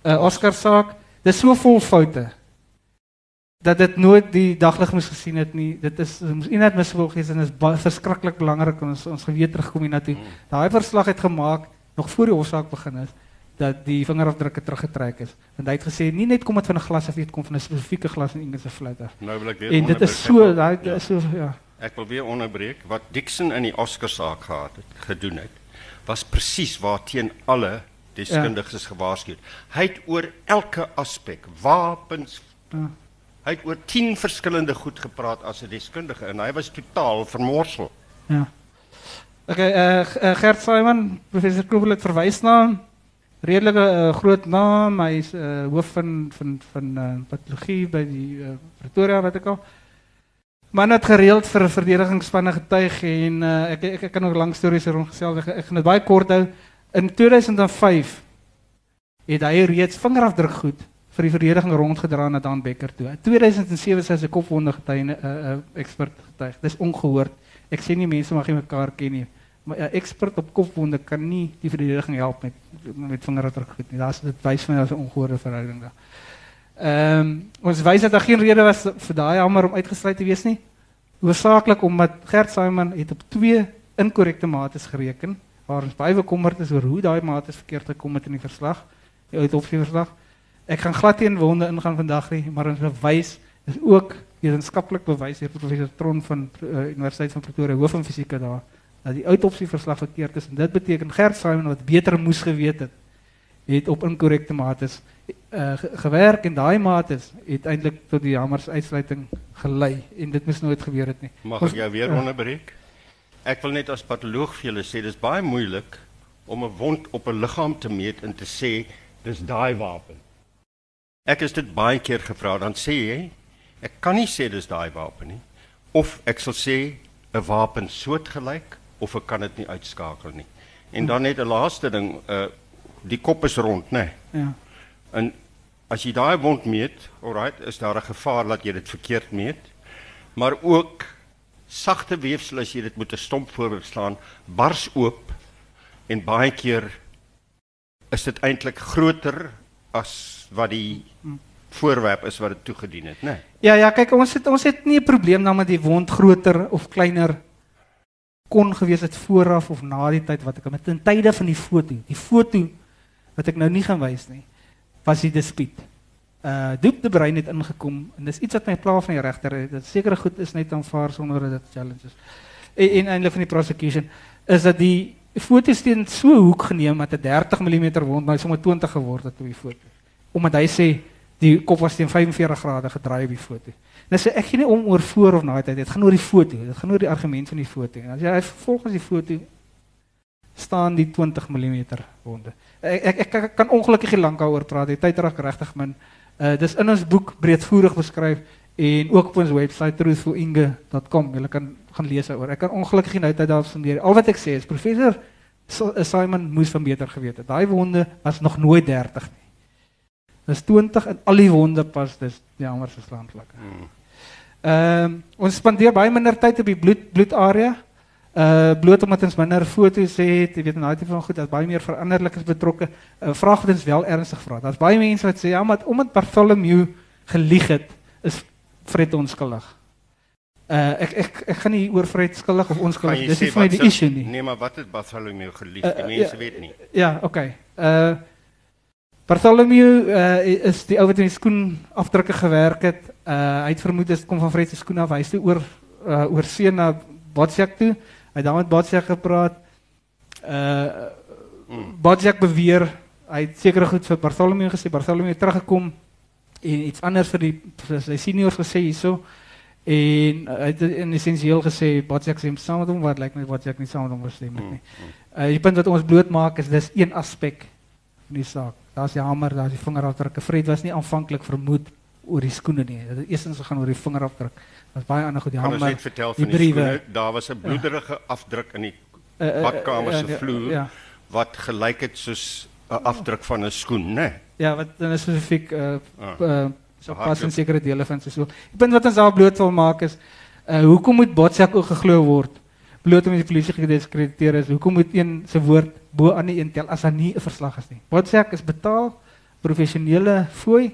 uh, Oscar saak. Dis so vol foute dat dit nooit die daglig moes gesien het nie. Dit is moes inadmissible gewees en is verskriklik belangrik om ons ons geweet terugkom hiernatoe. Mm. Daai verslag het gemaak nog voor die hofsaak begin is dat die vingerafdrukke teruggetrek is. Want hy het gesê nie net kom dit van 'n glas af, dit kom van 'n spesifieke glas in Engelse af. Nou wil ek weer En dit is so, daai ja. so ja. Ek wil weer onderbreek wat Dixon in die Oscar saak gehad het gedoen het. Was presies waarteen alle deskundiges ja. gewaarsku het. Hy het oor elke aspek, wapens, ja Hy het oor 10 verskillende goed gepraat as 'n deskundige en hy was totaal vermorsel. Ja. Okay, eh uh, Gert Simon, professor Krobel het verwys na redelike uh, groot naam, hy is uh, hoof van van van uh, patologie by die uh, Pretoria wat ek al Man het gereeld vir verdedigingsspanne getuig en uh, ek, ek ek kan ook lang stories rond gesels. Ek, ek gaan dit baie kort hou. In 2005 het hy reeds vingerafdruk goed vir die verdediging rondgedra na Dan Becker toe. In 2007 sy se kopwonde getuie 'n uh, uh, ekspert getuig. Dis ongehoord. Ek sê nie mense mag nie mekaar ken nie. Maar 'n uh, ekspert op kopwonde kan nie die verdediging help met met vingerafdruk goed nie. Daar's dit wys van 'n ongehoorde verhouding daar. Ehm um, ons wys dat daar geen rede was vir daai hamer om uitgesluit te wees nie. Hoofsaaklik omdat Gert Simon het op twee inkorrekte mates gereken waar ons baie bekommerd is oor hoe daai mates verkeerd gekom het in die verslag, die uitopsie verslag. Ek gaan glad teen wonde ingaan vandag nie, maar ons bewys is ook wetenskaplik bewys deur professor Tron van uh, Universiteit van Pretoria hoof van fisiek daar dat die autopsie verslag verkeerd is en dit beteken Gert Simon wat beter moes geweet het het op inkorrekte mates uh, gewerk en daai mates het eintlik tot die hammers uitsluiting gelei en dit moes nooit gebeur het nie. Mag ek jou weer uh, onderbreek? Ek wil net as patoloog vir julle sê dis baie moeilik om 'n wond op 'n liggaam te meet en te sê dis daai wapen. Ek is dit baie keer gevra dan sê jy ek kan nie sê dis daai wapen nie of ek sal sê 'n wapen soortgelyk of ek kan dit nie uitskakel nie. En dan net 'n laaste ding, uh die kop is rond, né? Nee. Ja. En as jy daai wond meet, alright, is daar 'n gevaar dat jy dit verkeerd meet. Maar ook sagte weefsel as jy dit met 'n stomp voorbeeld staan, bars oop en baie keer is dit eintlik groter as wat die voorwerp is wat dit toegedien het, né? Nee. Ja, ja, kyk, ons het ons het nie 'n probleem dan met die wond groter of kleiner kon gewees het vooraf of na die tyd wat ek met in tye van die foto. Die foto wat ek nou nie gaan wys nie, was die dispuut. Uh de Brein het ingekom en dis iets wat my pla van die regter, dit seker goed is net aanvaar sonder dat dit challenges. En, en eintlik van die prosecution is dat die foto steen so hoek geneem dat 'n 30 mm wond nou sommer 20 geword het op die foto omdat hy sê die kop was teen 45 grade gedraai op die foto. Nie om oor voor of na dit gaan oor die foto, dit gaan oor die argument van die foto. En as jy volgens die foto staan die 20 mm wonde. Ek ek, ek, ek kan ongelukkig nie lank daaroor praat nie. Tyd raak. Uh dis in ons boek breedvoerig beskryf en ook op ons webwerf truthforinge.com. Jy kan gaan lees daaroor. Ek kan ongelukkig nie nou tyd daarop spandeer. Al wat ek sê is professor Simon moes van beter geweet het. Daai wonde was nog nooit 30 nie. Dis 20 in al die wonde pas dis jammer se slaanvlakke. Hmm. Ehm um, ons spandeer baie minder tyd op die bloed bloedarea. Uh bloot omdat ons minder foto's het, jy weet daai tipe van goed, daar's baie meer veranderlikes betrokke. 'n uh, Vraag wat ons wel ernstig vra. Daar's baie mense wat sê ja, maar omdat Bartholomew gelieg het, is Fred onskuldig. Uh ek ek ek gaan nie oor Fred skuldig of onskuldig. Dis nie vir my die issue nie. Nee, maar wat het Bartholomew gelieg? Uh, die mense uh, weet nie. Ja, okay. Uh Bartholomew uh, is die ou wat in die skoen afdrukke gewerk het. Uh, hy het vermoed dit kom van Fred se skoen af. Hy het oor uh, oor see na Botsjak toe. Hy het daar met Botsjak gepraat. Uh Botsjak beweer hy het seker goed vir Bartholomew gesê. Bartholomew het teruggekom en iets anders vir die vir sy seniors gesê hierso. En hy het in essensieel gesê Botsjak sê saam met hom wat lyk like my Botsjak nie saam met hom verstem nie. Uh die punt wat ons bloot maak is dis een aspek van die saak. Daar's die hamer, daar's die vingerafdrukke. Fred was nie aanvanklik vermoed oor die skoene nie. Dit gegaan oor die vingerafdruk. Daar's baie ander goed, die hamer. Ons het vertel van die, die skoene. Daar was 'n bloederige ja. afdruk in die uh, uh, badkamer se uh, uh, vloer ja. wat gelyk het soos 'n afdruk van 'n skoen, né? Ja, wat dan spesifiek uh, uh so pas in sekere dele van sy so. Die punt wat ons daar bloot wil maak is uh hoekom moet Botsjak ook geglo word? bloot om die polisie gediskrediteer is. Hoekom moet een se woord bo aan die een tel as daar nie 'n verslag is nie? Ek is betaal professionele fooi,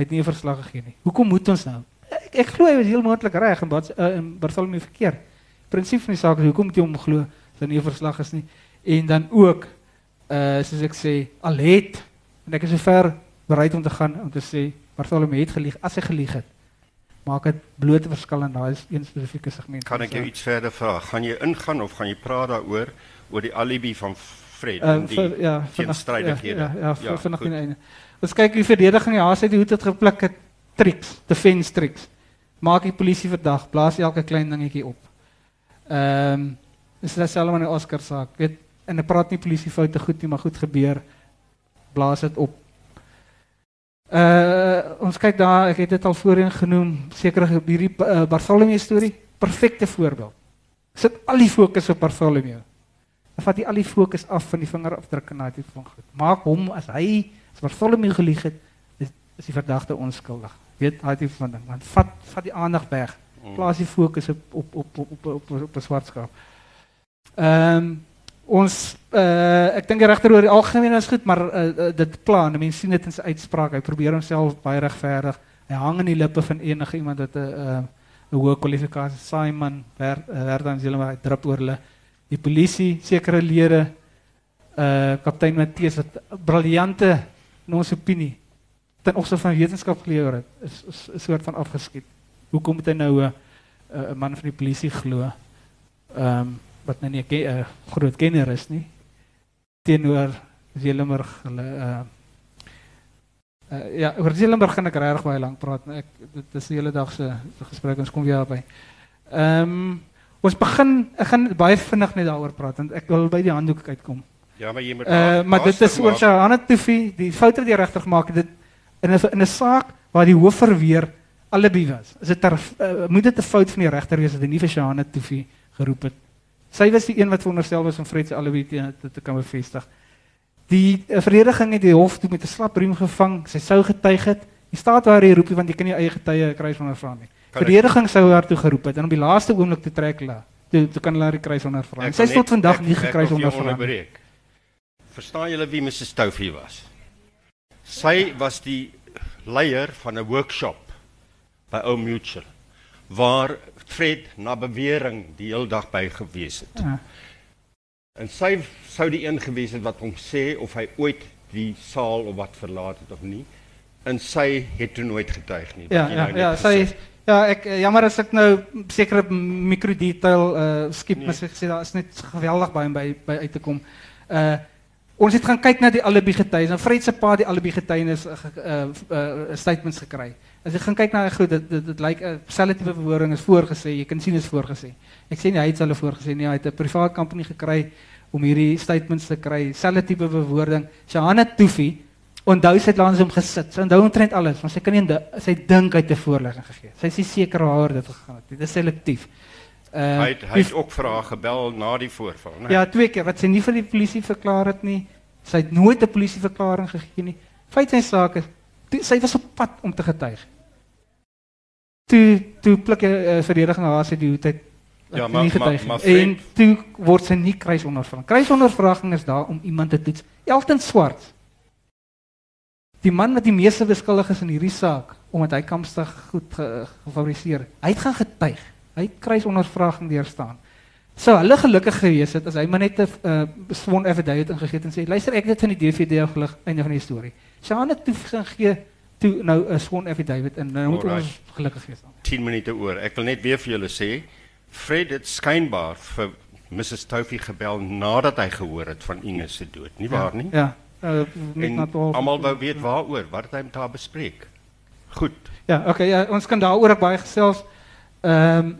hy het nie 'n verslag gegee nie. Hoekom moet ons nou? Ek, ek glo hy was heel moontlik reg en wat uh, in Bartholomew verkeerd. Prinsip van die saak is hoekom moet jy hom glo as daar nie 'n verslag is nie? En dan ook uh soos ek sê, al het en ek is sover bereid om te gaan om te sê Bartholomew het gelieg as hy gelieg het maak dit bloot 'n verskil en daai een spesifieke segment. Kan ek jou iets verder vra? Gaan jy ingaan of gaan jy praat daaroor oor die alibi van Fred uh, en die vir, ja, teenstrydighede? Ja, ja, ja, vanaand in einde. Ons kyk die verdediging ja, sy het hoe dit gepluk het tricks, defense tricks. Maak die polisie verdag, blaas elke klein dingetjie op. Ehm um, dis dieselfde met die Oscar saak. Weet en 'n praat nie polisie foute goed nie, maar goed gebeur. Blaas dit op. Uh ons kyk daar, ek het dit al voorheen genoem, sekere hierdie uh, Bartholomew storie, perfekte voorbeeld. Sit al die fokus op Bartholomew. Dan vat jy al die fokus af van die vingerafdrukke na dit van goed. Maak hom as hy as Bartholomew gelieg het, is, is die verdagte onskuldig. Weet daai tipe van ding. Want vat vat die aandag weg. Mm. Plaas die fokus op op op op op op, op, 'n swart skaap. Ehm um, ons uh ek dink die regter oor die algemeen is goed, maar uh, dit plan, mense sien dit in sy uitspraak. Hy probeer homself baie regverdig. Hy hang in die lippe van enige iemand wat 'n uh, 'n hoë kwalifikasie Simon werd werd dan hulle maar drup oor hulle. Die polisie, sekere lede uh kaptein Matteus wat briljante in ons opinie ten opsigte van wetenskap gelewer het, is soort van afgeskiet. Hoekom moet hy nou 'n uh, 'n man van die polisie glo? Ehm wat nou nie 'n uh, groot kenner is nie teenoor Zeelenburg hulle uh uh ja oor Zeelenburg gaan ek regtig baie lank praat ek is die hele dag se gesprek ons kom weer um, ons begin ek gaan baie vinnig net daaroor praat want ek wil by die handdoek uitkom. Ja, maar jy moet uh, maar dit is oor Shahana Tufi, die fout wat die regter gemaak het dit in 'n in 'n saak waar die hoof verweer alibi was. Is dit uh, moet dit 'n fout van die regter wees dat hy nie vir Shahana Tufi geroep het Sy was die een wat veronderstel was om Fred se alibi te, te, te kan bevestig. Die uh, verdediging het die hof toe met 'n slap riem gevang. Sy sou getuig het. Die staat waar hy roep want jy kan nie eie getuie kry van 'n vrou nie. Verdediging sou haar toe geroep het en op die laaste oomblik te trek la. Toe toe kan hulle die kruis ondervra. Sy is tot vandag ek, nie gekruis ondervra nie. Verstaan julle wie Mrs Stoufie was? Sy was die leier van 'n workshop by Old Mutual waar Fred na bewering die hele dag by gewees het. Ja. En sy sou die een gewees het wat hom sê of hy ooit die saal of wat verlaat het of nie. En sy het toe nooit getuig nie. Ja, ja, nou ja, sy ja, ek jammer as ek nou sekere mikrodetail uh skiep, nee. maar sy sê daar is net geweldig baie by by uit te kom. Uh ons het gaan kyk na die alibi getuies. Nou Fred se pa die alibi getuienis uh, uh, uh statements gekry. As jy gaan kyk na goed dit dit, dit lyk 'n like, selfde tipe bewoording is voorgesê. Jy kan sien is voorgesê. Ek sê nie hy het hulle voorgesê nie. Hy het 'n privaat company gekry om hierdie statements te kry. Selfde tipe bewoording. Shahana Tufi onthou sy het langs hom gesit. Sy onthou omtrent alles, maar sy kan nie sy dink hy het 'n voorlegging gegee. Sy is nie seker waar dit gegaan het nie. Dit is selektief. Uh, hy het, hy het ook vir haar gebel na die voorval, né? Ja, twee keer wat sy nie vir die polisie verklaar het nie. Sy het nooit 'n polisieverklaring gegee nie. Feit is saak is toe, sy was op pad om te getuig. Toe toe pluk 'n uh, verdediging haar sê die hoetyd ja, maar, nie getuig maar, maar en toe word sy nie kruisondervraging. Kruisondervraging is daar om iemand te toets. Elton Swart. Die man wat die meeste beskuldig is in hierdie saak omdat hy kampstig goed ge, gefabriseer. Hy het gaan getuig. Hy het kruisondervraging deurstaan. Sou hulle gelukkig gewees het as hy maar net 'n uh, sworn affidavit ingegee het en sê luister ek het dit van die DVD afgelig einde van die storie. Sjaan het toe gegee toe nou 'n sworn affidavit en nou moet ons gelukkig wees dan. 10 minute oor. Ek wil net weer vir julle sê Fred het skynbaar vir Mrs Tofi gebel nadat hy gehoor het van Inge se dood. Nie waar nie? Ja. Uh, met natuurlik. Almal wou weet waaroor, wat het hy met haar bespreek? Goed. Ja, okay, ja, ons kan daaroor baie gesels. Ehm um,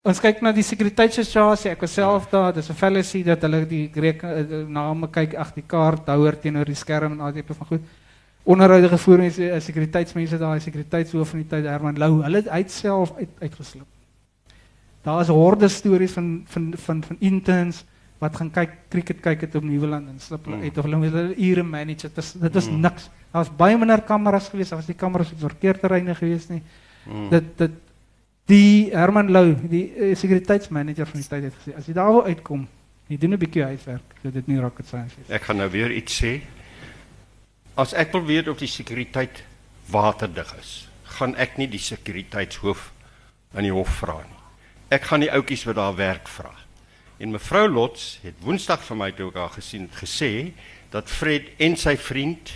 Ons kyk na die sekuriteitssituasie. Ek was self daar. Dis 'n fallacy dat hulle die Grieke eh, name kyk ag die kaart houer teenoor die skerm en al die tipe van goed. Onderhoude gevoer met die eh, sekuriteitsmense daar, die sekuriteitshoof van die tyd Herman Lou. Hulle het self uit uitgeslip. Daar is horde stories van van van van interns wat gaan kyk cricket kyk het op Nieuweland en slip hulle mm. uit of hulle moet hulle ure manage. Dit is dit is mm. niks. Daar was baie minder kameras gewees. Daar was nie kameras op verkeerterreine gewees nie. Mm. Dit dit Die Herman Lou, die uh, sekuriteitsmanager van die tyd het gesê as jy daar wil uitkom, jy doen 'n bietjie huiswerk, so dit nie rocket science is. Ek gaan nou weer iets sê. As ek wil weet of die sekuriteit waterdig is, gaan ek nie die sekuriteitshoof aan die hof vra nie. Ek gaan die ouetjies wat daar werk vra. En mevrou Lots het Woensdag vir my toe ek haar gesien het gesê dat Fred en sy vriend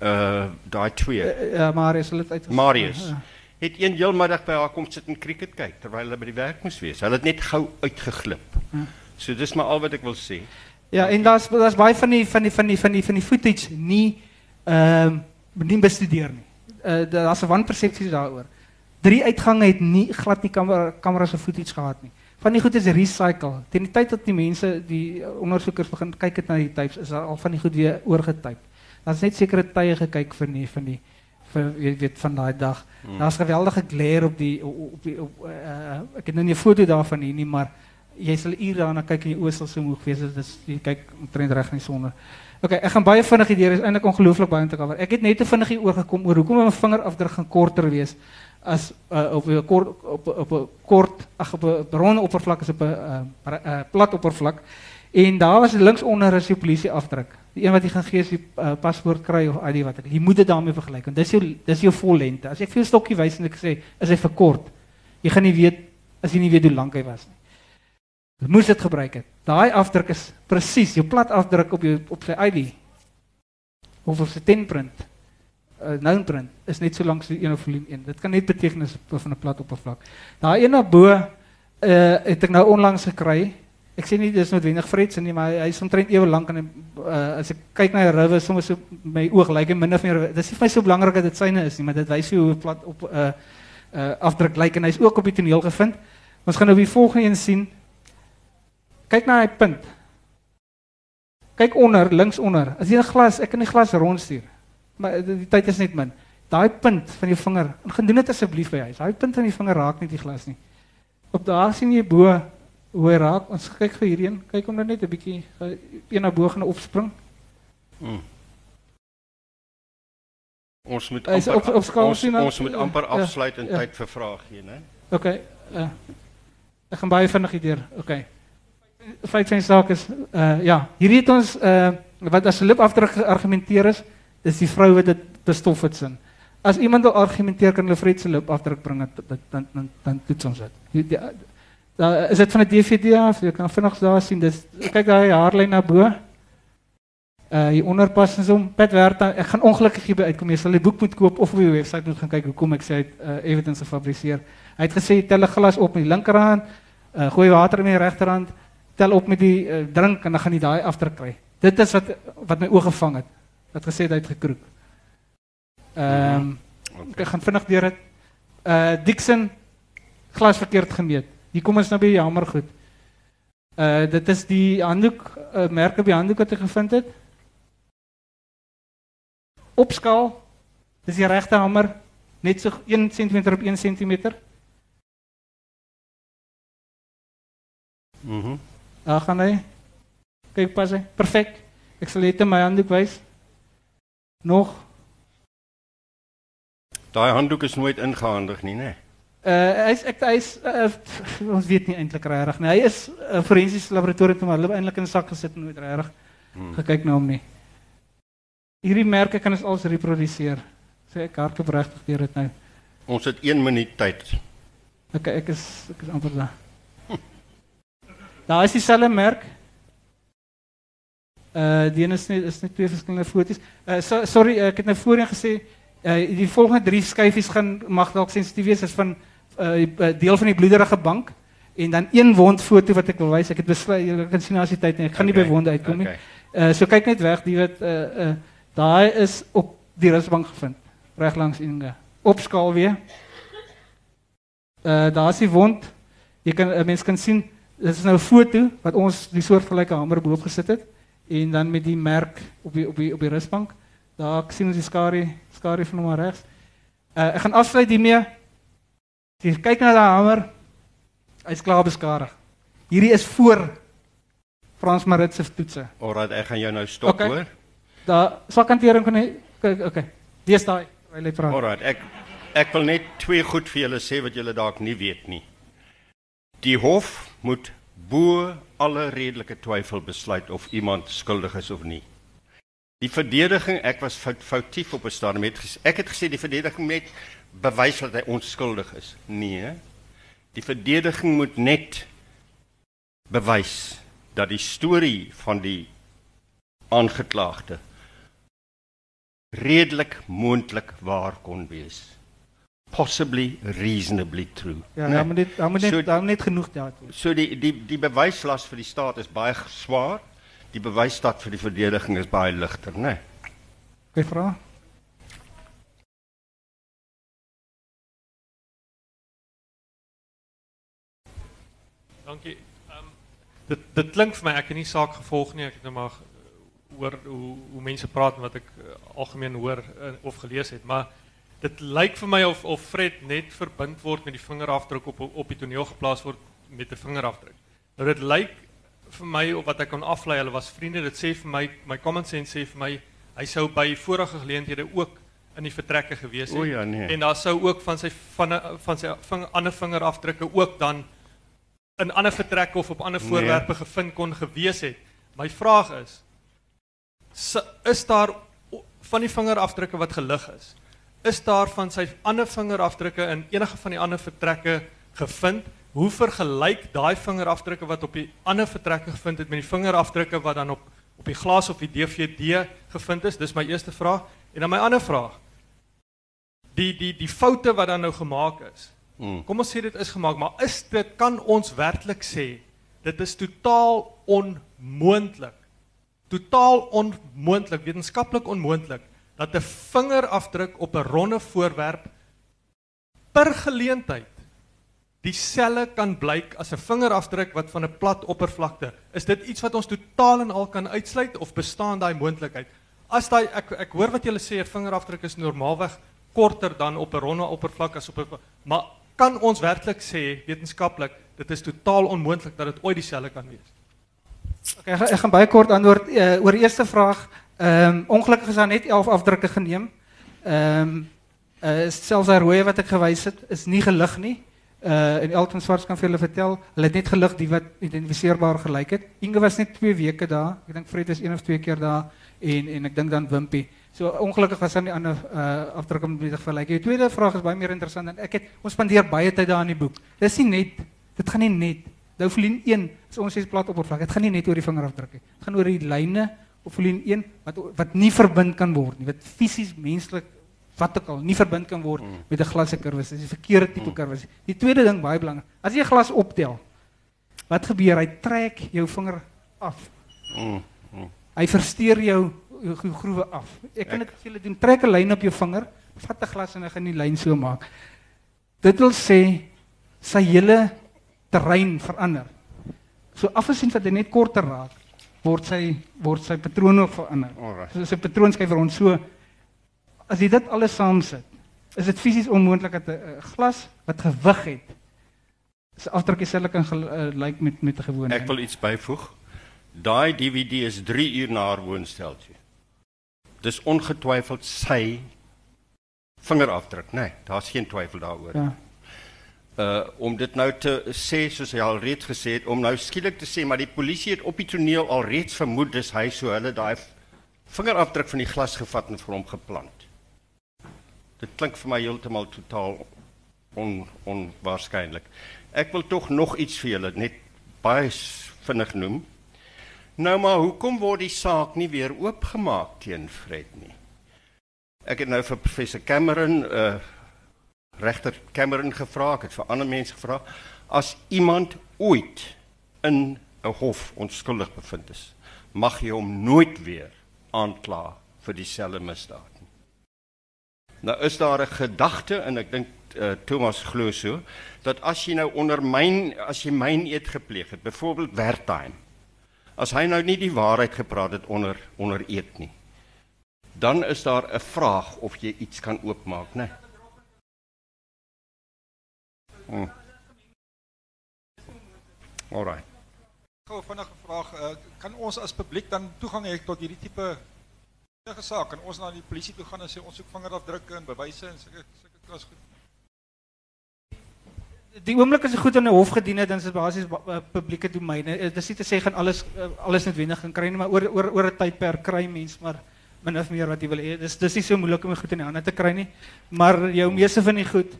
uh daai twee Uh, ja, Marius, hulle het uit Marius Ja. het een heel middag by haar kom sit en cricket kyk terwyl hulle by die werk moes wees. Hulle het net gou uitgeglip. Ja. So dis maar al wat ek wil sê. Ja, en daar's daar's baie van die van die van die van die van die footage nie ehm nie bestudeer nie. Uh daar's 'n wanpersepsie daaroor. Drie uitgange het nie glad nie kamera kameras of footage gehad nie. Van die goed is recycle. Teen die tyd dat die mense die ondersoekers begin kyk het na die tapes, is daar al van die goed weer oorgetyp. Daar's net sekere tye gekyk vir nie van die vir jy weet van daai dag. Hmm. Daar's geweldige glare op die op, die- op uh, ek het nou nie 'n foto daarvan hier nie, maar jy sal ure daarna kyk en jy oë sal so moeg wees dit is jy kyk omtrent reg in die sonne. OK, ek gaan baie vinnig hierdeur is eintlik ongelooflik baie om te cover. Ek het net te vinnig hier oorgekom oor hoekom 'n vingerafdruk gaan korter wees as uh, op 'n kort op op 'n kort ag op 'n ronde oppervlak as op 'n uh, pra- uh, plat oppervlak. En daar was links onder is jou polisie afdruk. Die een wat jy gaan gee as jy uh, paspoort kry of ID wat ek. Jy moet dit daarmee vergelyk want dis jou dis jou vol lengte. As ek vir jou stokkie wys en ek sê is hy verkort. Jy gaan nie weet as jy nie weet hoe lank hy was nie. Jy moes dit gebruik het. Daai afdruk is presies jou plat afdruk op jou op sy ID of op sy tenprint. 'n uh, known print is net so lank so een of volume 1. Dit kan net beteken is van 'n plat oppervlak. Daai een daarbo uh het ek nou onlangs gekry. Ek sê nie dis noodwendig Fred se nie, maar hy, is omtrent ewe lank en hy, uh, as ek kyk na die rive soms so my oog lyk like, min of meer dis nie vir my so belangrik dat dit syne is nie, maar dit wys hoe plat op 'n uh, uh, afdruk lyk like, en hy's ook op die toneel gevind. Ons gaan nou die volgende een sien. Kyk na hy punt. Kyk onder, links onder. As jy 'n glas, ek kan die glas rondstuur. Maar die, die tyd is net min. Daai punt van jou vinger, gaan doen dit asseblief by huis. Daai punt van die vinger raak nie die glas nie. Op daar sien jy bo hoe hy raak. Ons kyk vir hierdie een. Kyk hom nou net 'n bietjie een na bo gaan opspring. Hmm. Ons moet amper op- op ons, sien dan? ons moet amper Ja, afsluit en ja. tyd vir vrae gee, né? OK. Uh, ek gaan baie vinnig hierdeur. OK. Feit van die saak is uh ja, hierdie het ons uh wat as 'n lipafdruk geargumenteer is, dis die vrou wat dit bestof het sin. As iemand wil argumenteer kan hulle Fred se lipafdruk bring dan dan dan, dan toets ons die- Daar is dit van 'n DVD af, jy kan vinnig daar sien. Dis kyk daai haarlyn na bo. Uh hier onder pas ons. Ek gaan ongelukkig hierby uitkom. Jy sal die boek moet koop of op die webwerf moet gaan kyk hoekom ek sê hy het uh, evidence gefabriseer. Hy het gesê tel 'n glas op met die linkerhand, uh, gooi water in die regterhand, tel op met die uh, drink en dan gaan jy daai afdruk kry. Dit is wat wat my oog gevang het. Wat gesê het hy het gekroek. Ehm um, Okay. ek gaan vinnig deur dit. Uh Dixon glas verkeerd gemeet. Hier kom ons nou by jammer goed. Uh dit is die handdoek uh, merk op die handdoek wat ek gevind het. Op skaal. Dis die regte hamer net so 1 cm op 1 cm. Mhm. Daar gaan hy. Kyk pas hy. Perfek. Ek sal net my handdoek wys. Nog. Daai handdoek is nooit ingehandig nie, né? Uh hy's ek hy's uh, ons weet nie eintlik regtig nie. Hy is 'n uh, forensiese laboratorium maar hulle eintlik in 'n sak gesit en nooit regtig Hmm. gekyk na hom nie. Hierdie merke kan ons als reproduseer. Sê ek hardloop regtig deur dit nou. Ons het 1 minuut tyd. Ek ek is ek is amper daar. Daar is dieselfde merk. Uh die een is net is net twee verskillende foto's. Uh so, sorry, ek het nou voorheen gesê uh die volgende drie gaan mag dalk sensitief wees as van uh deel van die bloederige bank en dan een wondfoto wat ek wil wys. Ek het besluit julle kan sien as die tyd nie. Ek gaan nie by Okay, wonde uitkom nie. okay. Uh so kyk net weg, die wat uh uh daai is op die rusbank gevind, reg langs Inga. Op skaal weer. Uh daar's die wond. Jy kan 'n mens kan sien, dit is nou 'n foto wat ons die soortgelyke hamer bo-op gesit het en dan met die merk op die op die op die rusbank. Daar sien ons die skare skare van hom regs. Uh ek gaan afsluit hiermee. Jy kyk na daai hamer, hy's klaar beskadig. Hierdie is voor Frans Marit se toetse. Alraai, ek gaan jou nou stop, Okay. hoor. Daar sakhantering kan hy kyk okay. Dis daai. Hy lê praat. Alraai, ek Ek wil net twee goed vir julle sê wat julle dalk nie weet nie. Die hof moet bo alle redelike twyfel besluit of iemand skuldig is of nie. Die verdediging, ek was fout, foutief op 'n stadium het gesê, ek het gesê die verdediging met bewys dat hy onskuldig is. Nee. Die verdediging moet net bewys dat die storie van die aangeklaagde redelik moontlik waar kon wees. Possibly reasonably true. Ja, nee. dan moet dit dan moet net So- dan net genoeg daartoe. So die die die bewyslas vir die staat is baie swaar. Die bewysstaat vir die verdediging is baie ligter, né? Nee. Kan jy vra? Dankie. Ehm dit dit klink vir my ek het nie saak gevolg nie. Ek het nou maar hoor hoe hoe mense praat en wat ek uh, algemeen hoor uh, of gelees het, maar dit lyk vir my of of Fred net verbind word met die vingerafdruk op op die toneel geplaas word met 'n vingerafdruk. Nou dit lyk vir my of wat ek kon aflei, hulle was vriende. Dit sê vir my my common sense sê vir my hy sou by vorige geleenthede ook in die vertrekke gewees het. O ja, nee. En daar sou ook van sy van van sy ving, ander vingerafdrukke ook dan in ander vertrekke of op ander Nee. voorwerpe gevind kon gewees het. My vraag is is daar van die vingerafdrukke wat gelig is? Is daar van sy ander vingerafdrukke in enige van die ander vertrekke gevind? Hoe vergelyk daai vingerafdrukke wat op die ander vertrekke gevind het met die vingerafdrukke wat dan op op die glas of die DVD gevind is? Dis my eerste vraag. En dan my ander vraag. Die die die foute wat dan nou gemaak is. Mm. Kom ons sê dit is gemaak, maar is dit kan ons werklik sê dit is totaal onmoontlik. Totaal onmoontlik, wetenskaplik onmoontlik dat 'n vingerafdruk op 'n ronde voorwerp per geleentheid dieselfde kan blyk as 'n vingerafdruk wat van 'n plat oppervlakte. Is dit iets wat ons totaal en al kan uitsluit of bestaan daai moontlikheid? As daai ek ek hoor wat julle sê 'n vingerafdruk is normaalweg korter dan op 'n ronde oppervlak as op 'n maar kan ons werklik sê wetenskaplik dit is totaal onmoontlik dat dit ooit dieselfde kan wees? Okay, ek, ek gaan baie kort antwoord uh, oor eerste vraag. Ehm um, ongelukkig is daar net 11 afdrukke geneem. Ehm um, uh, selfs daai rooi wat ek gewys het is nie gelig nie. Uh en Elton kan vir julle vertel, hulle het net gelig die wat identifiseerbaar gelyk het. Inge was net 2 weke daar. Ek dink Fred is een of twee keer daar en ek dink dan Wimpy. So ongelukkig was daar nie ander uh afdrukke met vergelyk. Die tweede vraag is baie meer interessant en ek het ons spandeer baie tyd daar in die boek. Dis nie net dit gaan nie net Doufolien 1 is ons plat oppervlak. Dit gaan nie net oor die vingerafdrukke. Dit gaan oor die lyne op Folien 1 wat wat nie verbind kan word nie. Wat fisies menslik wat ook al nie verbind kan word Mm. met 'n glas se kurwes. Dis die verkeerde tipe kurwes. Die tweede ding baie belangrik. As jy 'n glas optel, wat gebeur? Hy trek jou vinger af. Mm. Mm. Hy versteur jou jou gro- groewe af. Ek kan dit vir julle doen. Trek 'n lyn op jou vinger, vat 'n glas en hy gaan die lyn so maak. Dit wil sê sy hele terrein verander. So afgesien dat hy net korter raak, word sy word sy patroon ook verander. Alright. So sy patroon skuif rond so as jy dit alles saamsit, is dit fisies onmoontlik dat 'n glas wat gewig het se afdruk dieselfde kan gel- uh, lyk met met 'n gewone. Ek wil iets byvoeg. Daai DVD is 3 uur na haar woonsteltjie. Dis ongetwyfeld sy vingerafdruk, nee, daar's geen twyfel daaroor. ja. Uh om dit nou te sê soos hy al reeds gesê het om nou skielik te sê maar die polisie het op die toneel al reeds vermoed dis hy so hulle daai vingerafdruk van die glas gevat en vir hom geplant. Dit klink vir my heeltemal totaal on onwaarskynlik. Ek wil tog nog iets vir julle net baie vinnig noem. Nou maar hoekom word die saak nie weer oopgemaak teen Fred nie? Ek het nou vir professor Cameron uh regter Cameron gevra, ek het vir ander mense gevra, as iemand ooit in 'n hof onskuldig bevind is, mag jy hom nooit weer aankla vir dieselfde misdaad nie. Nou is daar 'n gedagte en ek dink uh, Thomas glo so dat as jy nou onder myn as jy myn eet gepleeg het, byvoorbeeld Wertheim, as hy nou nie die waarheid gepraat het onder onder eet nie, dan is daar 'n vraag of jy iets kan oopmaak, né? Nee? Hmm. Alright. Gou vinnige vraag, uh, kan ons as publiek dan toegang hê tot hierdie tipe enige saak en ons na die polisie toe gaan en sê ons soek vingerafdrukke en bewyse en sulke sulke klas goed. Die oomblik as dit goed in 'n hof gedien het, dan is dit basies ba- uh, publieke domein. Uh, Dit is nie te sê gaan alles uh, alles noodwendig gaan kry nie, maar oor oor oor 'n tydperk kry mens maar min of meer wat jy wil hê. Dis dis nie so moeilik om goed in die hande te kry nie. Maar jou meeste van die goed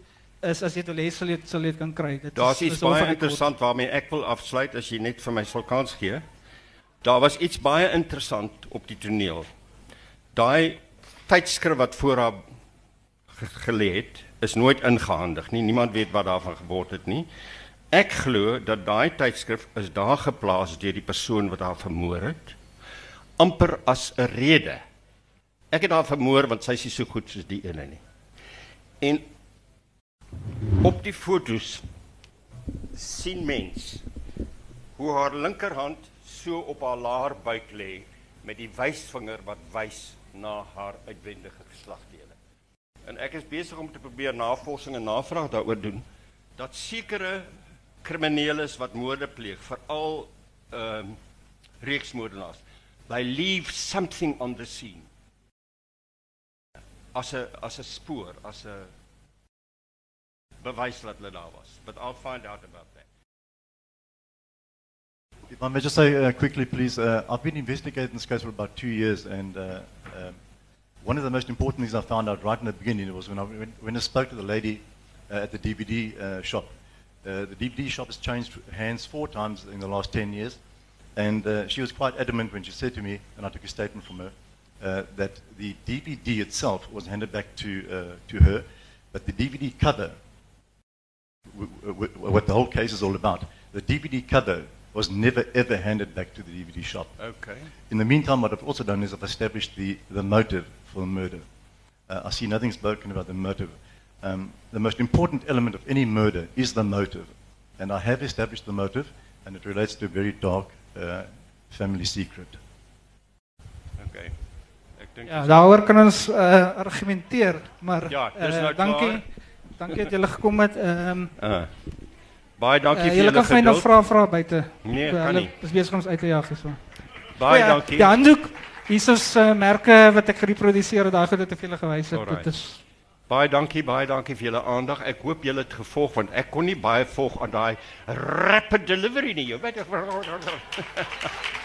is as jy dit hê sal jy sal jy dit kan kry. Dit Daar's is- iets is baie interessant waarmee ek wil afsluit as jy net vir my sal kans gee. Daar was iets baie interessant op die toneel. Daai tydskrif wat voor haar ge- gelê het, is nooit ingehandig nie. Niemand weet wat daarvan geword het nie. Ek glo dat daai tydskrif is daar geplaas deur die persoon wat haar vermoor het, amper as 'n rede. Ek het haar vermoor want sy is nie so goed soos die ene nie. En op die fotos sien mens hoe haar linkerhand so op haar laarbuik lê met die wysvinger wat wys na haar uitwendige geslagdele. En ek is besig om te probeer navorsing en navraag daaroor doen dat sekere kriminele wat moorde pleeg, veral ehm um, reeksmoordenaars, they leave something on the scene. As 'n as 'n spoor, as 'n bewys dat hulle daar was. But I'll find out about that. If I may just say uh, quickly, please, uh, I've been investigating this case for about two years, and uh, um, one of the most important things I found out right in the beginning was when I, when, when I spoke to the lady uh, at the DVD uh, shop. Uh, the DVD shop has changed hands four times in the last 10 years, and she was quite adamant when she said to me, and I took a statement from her, that the DVD itself was handed back to, to her, but the DVD cover what the whole case is all about. The DVD cover was never ever handed back to the DVD shop. Okay. In the meantime, what I've also done is I've established the, the motive for the murder. Uh, I see nothing spoken about the motive. Um, the most important element of any murder is the motive. And I have established the motive, and it relates to a very dark uh, family secret. Okay. Ek dink Ja, daaroor kan ons uh, argumenteer, maar Ja, dis uh, nou dankie. klaar. Dankie dat julle gekom het. Ehm uh, baie dankie uh, vir julle julle kan nog geduld. vra vra buite. Nee, Uh, kan nie. is besig om ons uit te jaag hierso. Baie ja, dankie. Die handdoek, hier is uh, merke wat ek gereproduseer het, daai goed wat ek vir julle gewys het. Dit is Baie dankie, baie dankie vir julle aandag. Ek hoop julle het gevolg want ek kon nie baie volg aan daai rapid delivery nie. Jy weet ek